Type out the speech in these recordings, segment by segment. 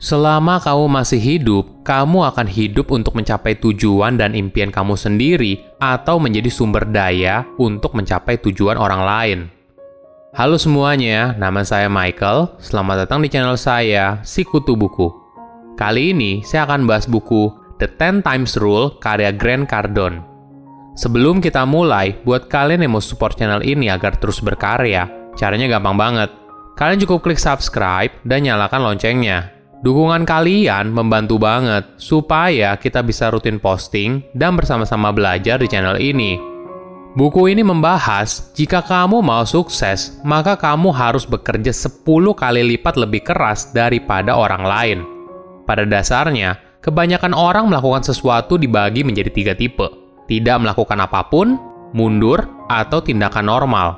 Selama kamu masih hidup, kamu akan hidup untuk mencapai tujuan dan impian kamu sendiri, atau menjadi sumber daya untuk mencapai tujuan orang lain. Halo semuanya, nama saya Michael. Selamat datang di channel saya, Sikutu Buku. Kali ini saya akan bahas buku The Ten Times Rule karya Grant Cardone. Sebelum kita mulai, buat kalian yang mau support channel ini agar terus berkarya, caranya gampang banget. Kalian cukup klik subscribe dan nyalakan loncengnya Dukungan kalian membantu banget supaya kita bisa rutin posting dan bersama-sama belajar di channel ini. Buku ini membahas jika kamu mau sukses, maka kamu harus bekerja 10 kali lipat lebih keras daripada orang lain. Pada dasarnya, kebanyakan orang melakukan sesuatu dibagi menjadi tiga tipe. Tidak melakukan apa pun, mundur, atau tindakan normal.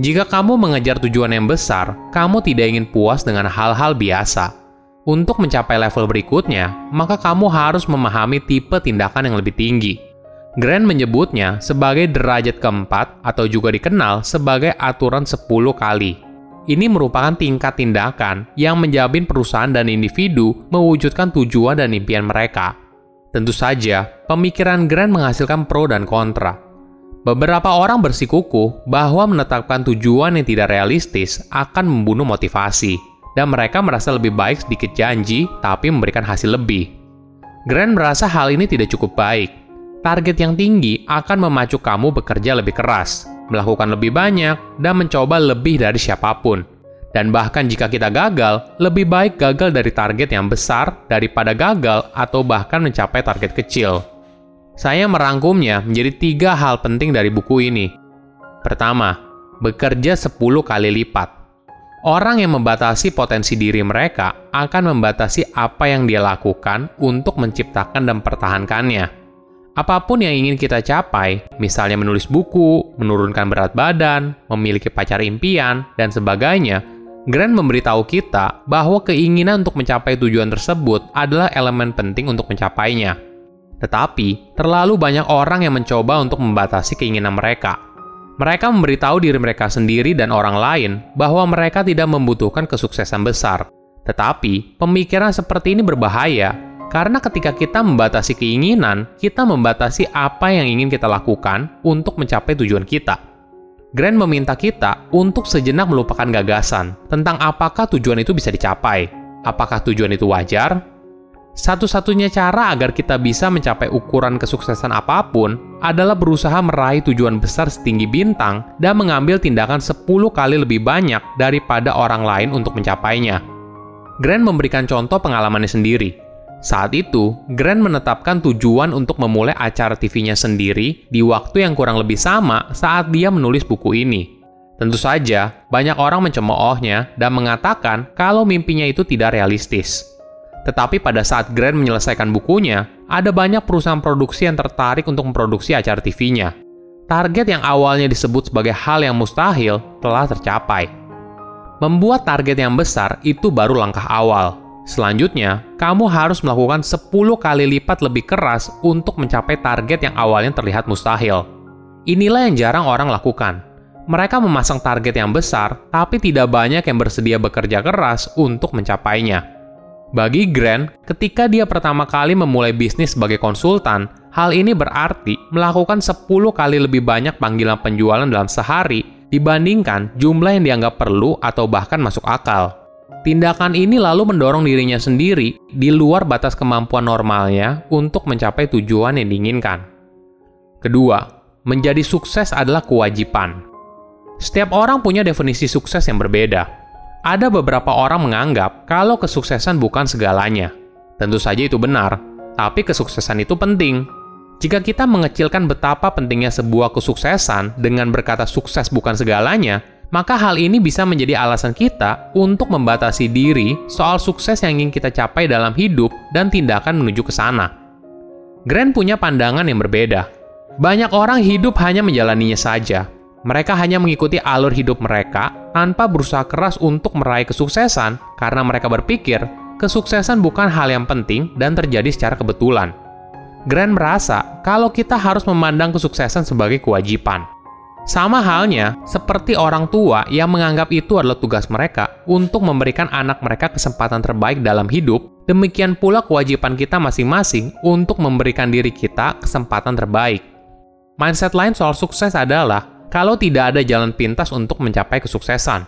Jika kamu mengejar tujuan yang besar, kamu tidak ingin puas dengan hal-hal biasa untuk mencapai level berikutnya, maka kamu harus memahami tipe tindakan yang lebih tinggi. Grant menyebutnya sebagai derajat keempat atau juga dikenal sebagai aturan 10 kali. Ini merupakan tingkat tindakan yang menjamin perusahaan dan individu mewujudkan tujuan dan impian mereka. Tentu saja, pemikiran Grant menghasilkan pro dan kontra. Beberapa orang bersikukuh bahwa menetapkan tujuan yang tidak realistis akan membunuh motivasi dan mereka merasa lebih baik sedikit janji tapi memberikan hasil lebih. Grant merasa hal ini tidak cukup baik. Target yang tinggi akan memacu kamu bekerja lebih keras, melakukan lebih banyak, dan mencoba lebih dari siapa pun. Dan bahkan jika kita gagal, lebih baik gagal dari target yang besar daripada gagal atau bahkan mencapai target kecil. Saya merangkumnya menjadi tiga hal penting dari buku ini. Pertama, bekerja 10 kali lipat. Orang yang membatasi potensi diri mereka akan membatasi apa yang dia lakukan untuk menciptakan dan mempertahankannya. Apa pun yang ingin kita capai, misalnya menulis buku, menurunkan berat badan, memiliki pacar impian, dan sebagainya, Grant memberitahu kita bahwa keinginan untuk mencapai tujuan tersebut adalah elemen penting untuk mencapainya. Tetapi, terlalu banyak orang yang mencoba untuk membatasi keinginan mereka, mereka memberitahu diri mereka sendiri dan orang lain bahwa mereka tidak membutuhkan kesuksesan besar. Tetapi, pemikiran seperti ini berbahaya karena ketika kita membatasi keinginan, kita membatasi apa yang ingin kita lakukan untuk mencapai tujuan kita. Grant meminta kita untuk sejenak melupakan gagasan tentang apakah tujuan itu bisa dicapai. Apakah tujuan itu wajar? Satu-satunya cara agar kita bisa mencapai ukuran kesuksesan apa pun adalah berusaha meraih tujuan besar setinggi bintang dan mengambil tindakan 10 kali lebih banyak daripada orang lain untuk mencapainya. Grant memberikan contoh pengalamannya sendiri. Saat itu, Grant menetapkan tujuan untuk memulai acara TV-nya sendiri di waktu yang kurang lebih sama saat dia menulis buku ini. Tentu saja, banyak orang mencemoohnya dan mengatakan kalau mimpinya itu tidak realistis. Tetapi pada saat Grant menyelesaikan bukunya, ada banyak perusahaan produksi yang tertarik untuk memproduksi acara TV-nya. Target yang awalnya disebut sebagai hal yang mustahil telah tercapai. Membuat target yang besar itu baru langkah awal. Selanjutnya, kamu harus melakukan 10 kali lipat lebih keras untuk mencapai target yang awalnya terlihat mustahil. Inilah yang jarang orang lakukan. Mereka memasang target yang besar, tapi tidak banyak yang bersedia bekerja keras untuk mencapainya. Bagi Grant, ketika dia pertama kali memulai bisnis sebagai konsultan, hal ini berarti melakukan 10 kali lebih banyak panggilan penjualan dalam sehari dibandingkan jumlah yang dianggap perlu atau bahkan masuk akal. Tindakan ini lalu mendorong dirinya sendiri di luar batas kemampuan normalnya untuk mencapai tujuan yang diinginkan. Kedua, menjadi sukses adalah kewajiban. Setiap orang punya definisi sukses yang berbeda ada beberapa orang menganggap kalau kesuksesan bukan segalanya. Tentu saja itu benar, tapi kesuksesan itu penting. Jika kita mengecilkan betapa pentingnya sebuah kesuksesan dengan berkata sukses bukan segalanya, maka hal ini bisa menjadi alasan kita untuk membatasi diri soal sukses yang ingin kita capai dalam hidup dan tindakan menuju ke sana. Grant punya pandangan yang berbeda. Banyak orang hidup hanya menjalaninya saja, mereka hanya mengikuti alur hidup mereka tanpa berusaha keras untuk meraih kesuksesan karena mereka berpikir kesuksesan bukan hal yang penting dan terjadi secara kebetulan. Grant merasa kalau kita harus memandang kesuksesan sebagai kewajiban. Sama halnya seperti orang tua yang menganggap itu adalah tugas mereka untuk memberikan anak mereka kesempatan terbaik dalam hidup, demikian pula kewajiban kita masing-masing untuk memberikan diri kita kesempatan terbaik. Mindset lain soal sukses adalah kalau tidak ada jalan pintas untuk mencapai kesuksesan.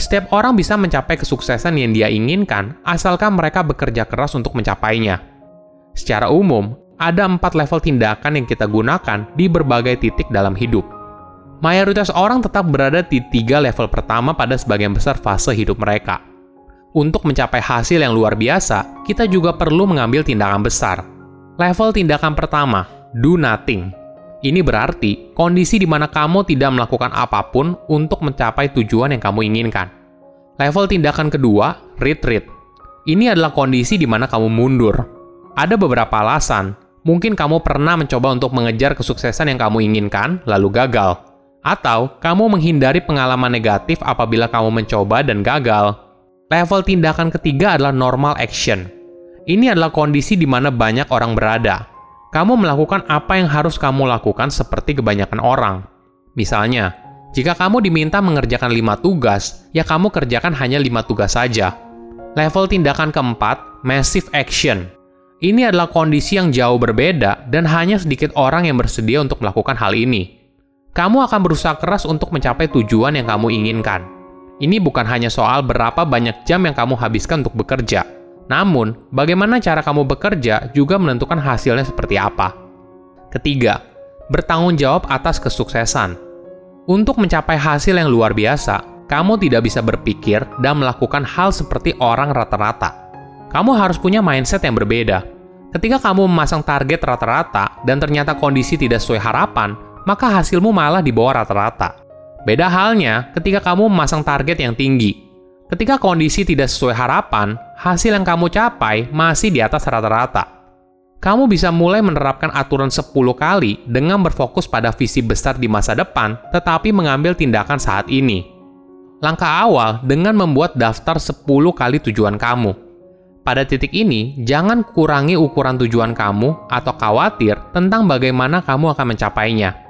Setiap orang bisa mencapai kesuksesan yang dia inginkan asalkan mereka bekerja keras untuk mencapainya. Secara umum, ada empat level tindakan yang kita gunakan di berbagai titik dalam hidup mayoritas orang tetap berada di tiga level pertama pada sebagian besar fase hidup mereka. Untuk mencapai hasil yang luar biasa, kita juga perlu mengambil tindakan besar. Level tindakan pertama, do nothing. Ini berarti kondisi di mana kamu tidak melakukan apa pun untuk mencapai tujuan yang kamu inginkan. Level tindakan kedua, retreat. Ini adalah kondisi di mana kamu mundur. Ada beberapa alasan. Mungkin kamu pernah mencoba untuk mengejar kesuksesan yang kamu inginkan, lalu gagal atau kamu menghindari pengalaman negatif apabila kamu mencoba dan gagal. Level tindakan ketiga adalah normal action. Ini adalah kondisi di mana banyak orang berada. Kamu melakukan apa yang harus kamu lakukan seperti kebanyakan orang. Misalnya, jika kamu diminta mengerjakan lima tugas, ya kamu kerjakan hanya lima tugas saja. Level tindakan keempat, massive action. Ini adalah kondisi yang jauh berbeda dan hanya sedikit orang yang bersedia untuk melakukan hal ini kamu akan berusaha keras untuk mencapai tujuan yang kamu inginkan. Ini bukan hanya soal berapa banyak jam yang kamu habiskan untuk bekerja, namun bagaimana cara kamu bekerja juga menentukan hasilnya seperti apa. Ketiga, bertanggung jawab atas kesuksesan. Untuk mencapai hasil yang luar biasa, kamu tidak bisa berpikir dan melakukan hal seperti orang rata-rata. Kamu harus punya mindset yang berbeda. Ketika kamu memasang target rata-rata dan ternyata kondisi tidak sesuai harapan, maka hasilmu malah di bawah rata-rata. Beda halnya ketika kamu memasang target yang tinggi. Ketika kondisi tidak sesuai harapan, hasil yang kamu capai masih di atas rata-rata. Kamu bisa mulai menerapkan aturan 10 kali dengan berfokus pada visi besar di masa depan, tetapi mengambil tindakan saat ini. Langkah awal dengan membuat daftar 10 kali tujuan kamu. Pada titik ini, jangan kurangi ukuran tujuan kamu atau khawatir tentang bagaimana kamu akan mencapainya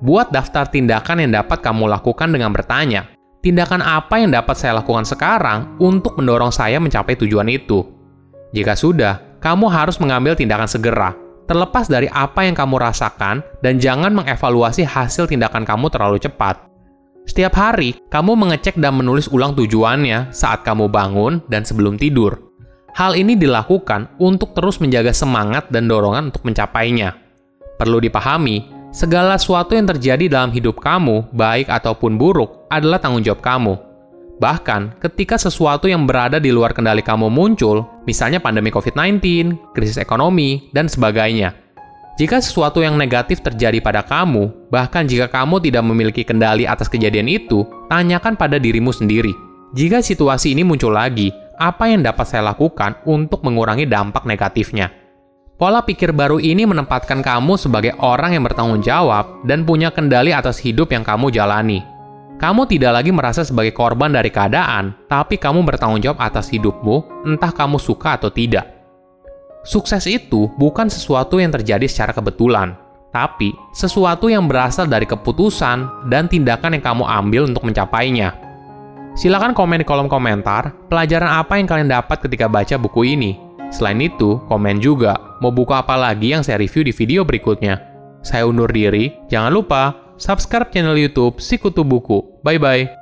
Buat daftar tindakan yang dapat kamu lakukan dengan bertanya, tindakan apa yang dapat saya lakukan sekarang untuk mendorong saya mencapai tujuan itu? Jika sudah, kamu harus mengambil tindakan segera, terlepas dari apa yang kamu rasakan, dan jangan mengevaluasi hasil tindakan kamu terlalu cepat. Setiap hari, kamu mengecek dan menulis ulang tujuannya saat kamu bangun dan sebelum tidur. Hal ini dilakukan untuk terus menjaga semangat dan dorongan untuk mencapainya. Perlu dipahami, Segala sesuatu yang terjadi dalam hidup kamu, baik ataupun buruk, adalah tanggung jawab kamu. Bahkan, ketika sesuatu yang berada di luar kendali kamu muncul, misalnya pandemi COVID-19, krisis ekonomi, dan sebagainya. Jika sesuatu yang negatif terjadi pada kamu, bahkan jika kamu tidak memiliki kendali atas kejadian itu, tanyakan pada dirimu sendiri. Jika situasi ini muncul lagi, apa yang dapat saya lakukan untuk mengurangi dampak negatifnya? Pola pikir baru ini menempatkan kamu sebagai orang yang bertanggung jawab dan punya kendali atas hidup yang kamu jalani. Kamu tidak lagi merasa sebagai korban dari keadaan, tapi kamu bertanggung jawab atas hidupmu, entah kamu suka atau tidak. Sukses itu bukan sesuatu yang terjadi secara kebetulan, tapi sesuatu yang berasal dari keputusan dan tindakan yang kamu ambil untuk mencapainya. Silakan komen di kolom komentar pelajaran apa yang kalian dapat ketika baca buku ini Selain itu, komen juga mau buku apa lagi yang saya review di video berikutnya. Saya undur diri, jangan lupa subscribe channel YouTube Sikutu Buku. Bye bye.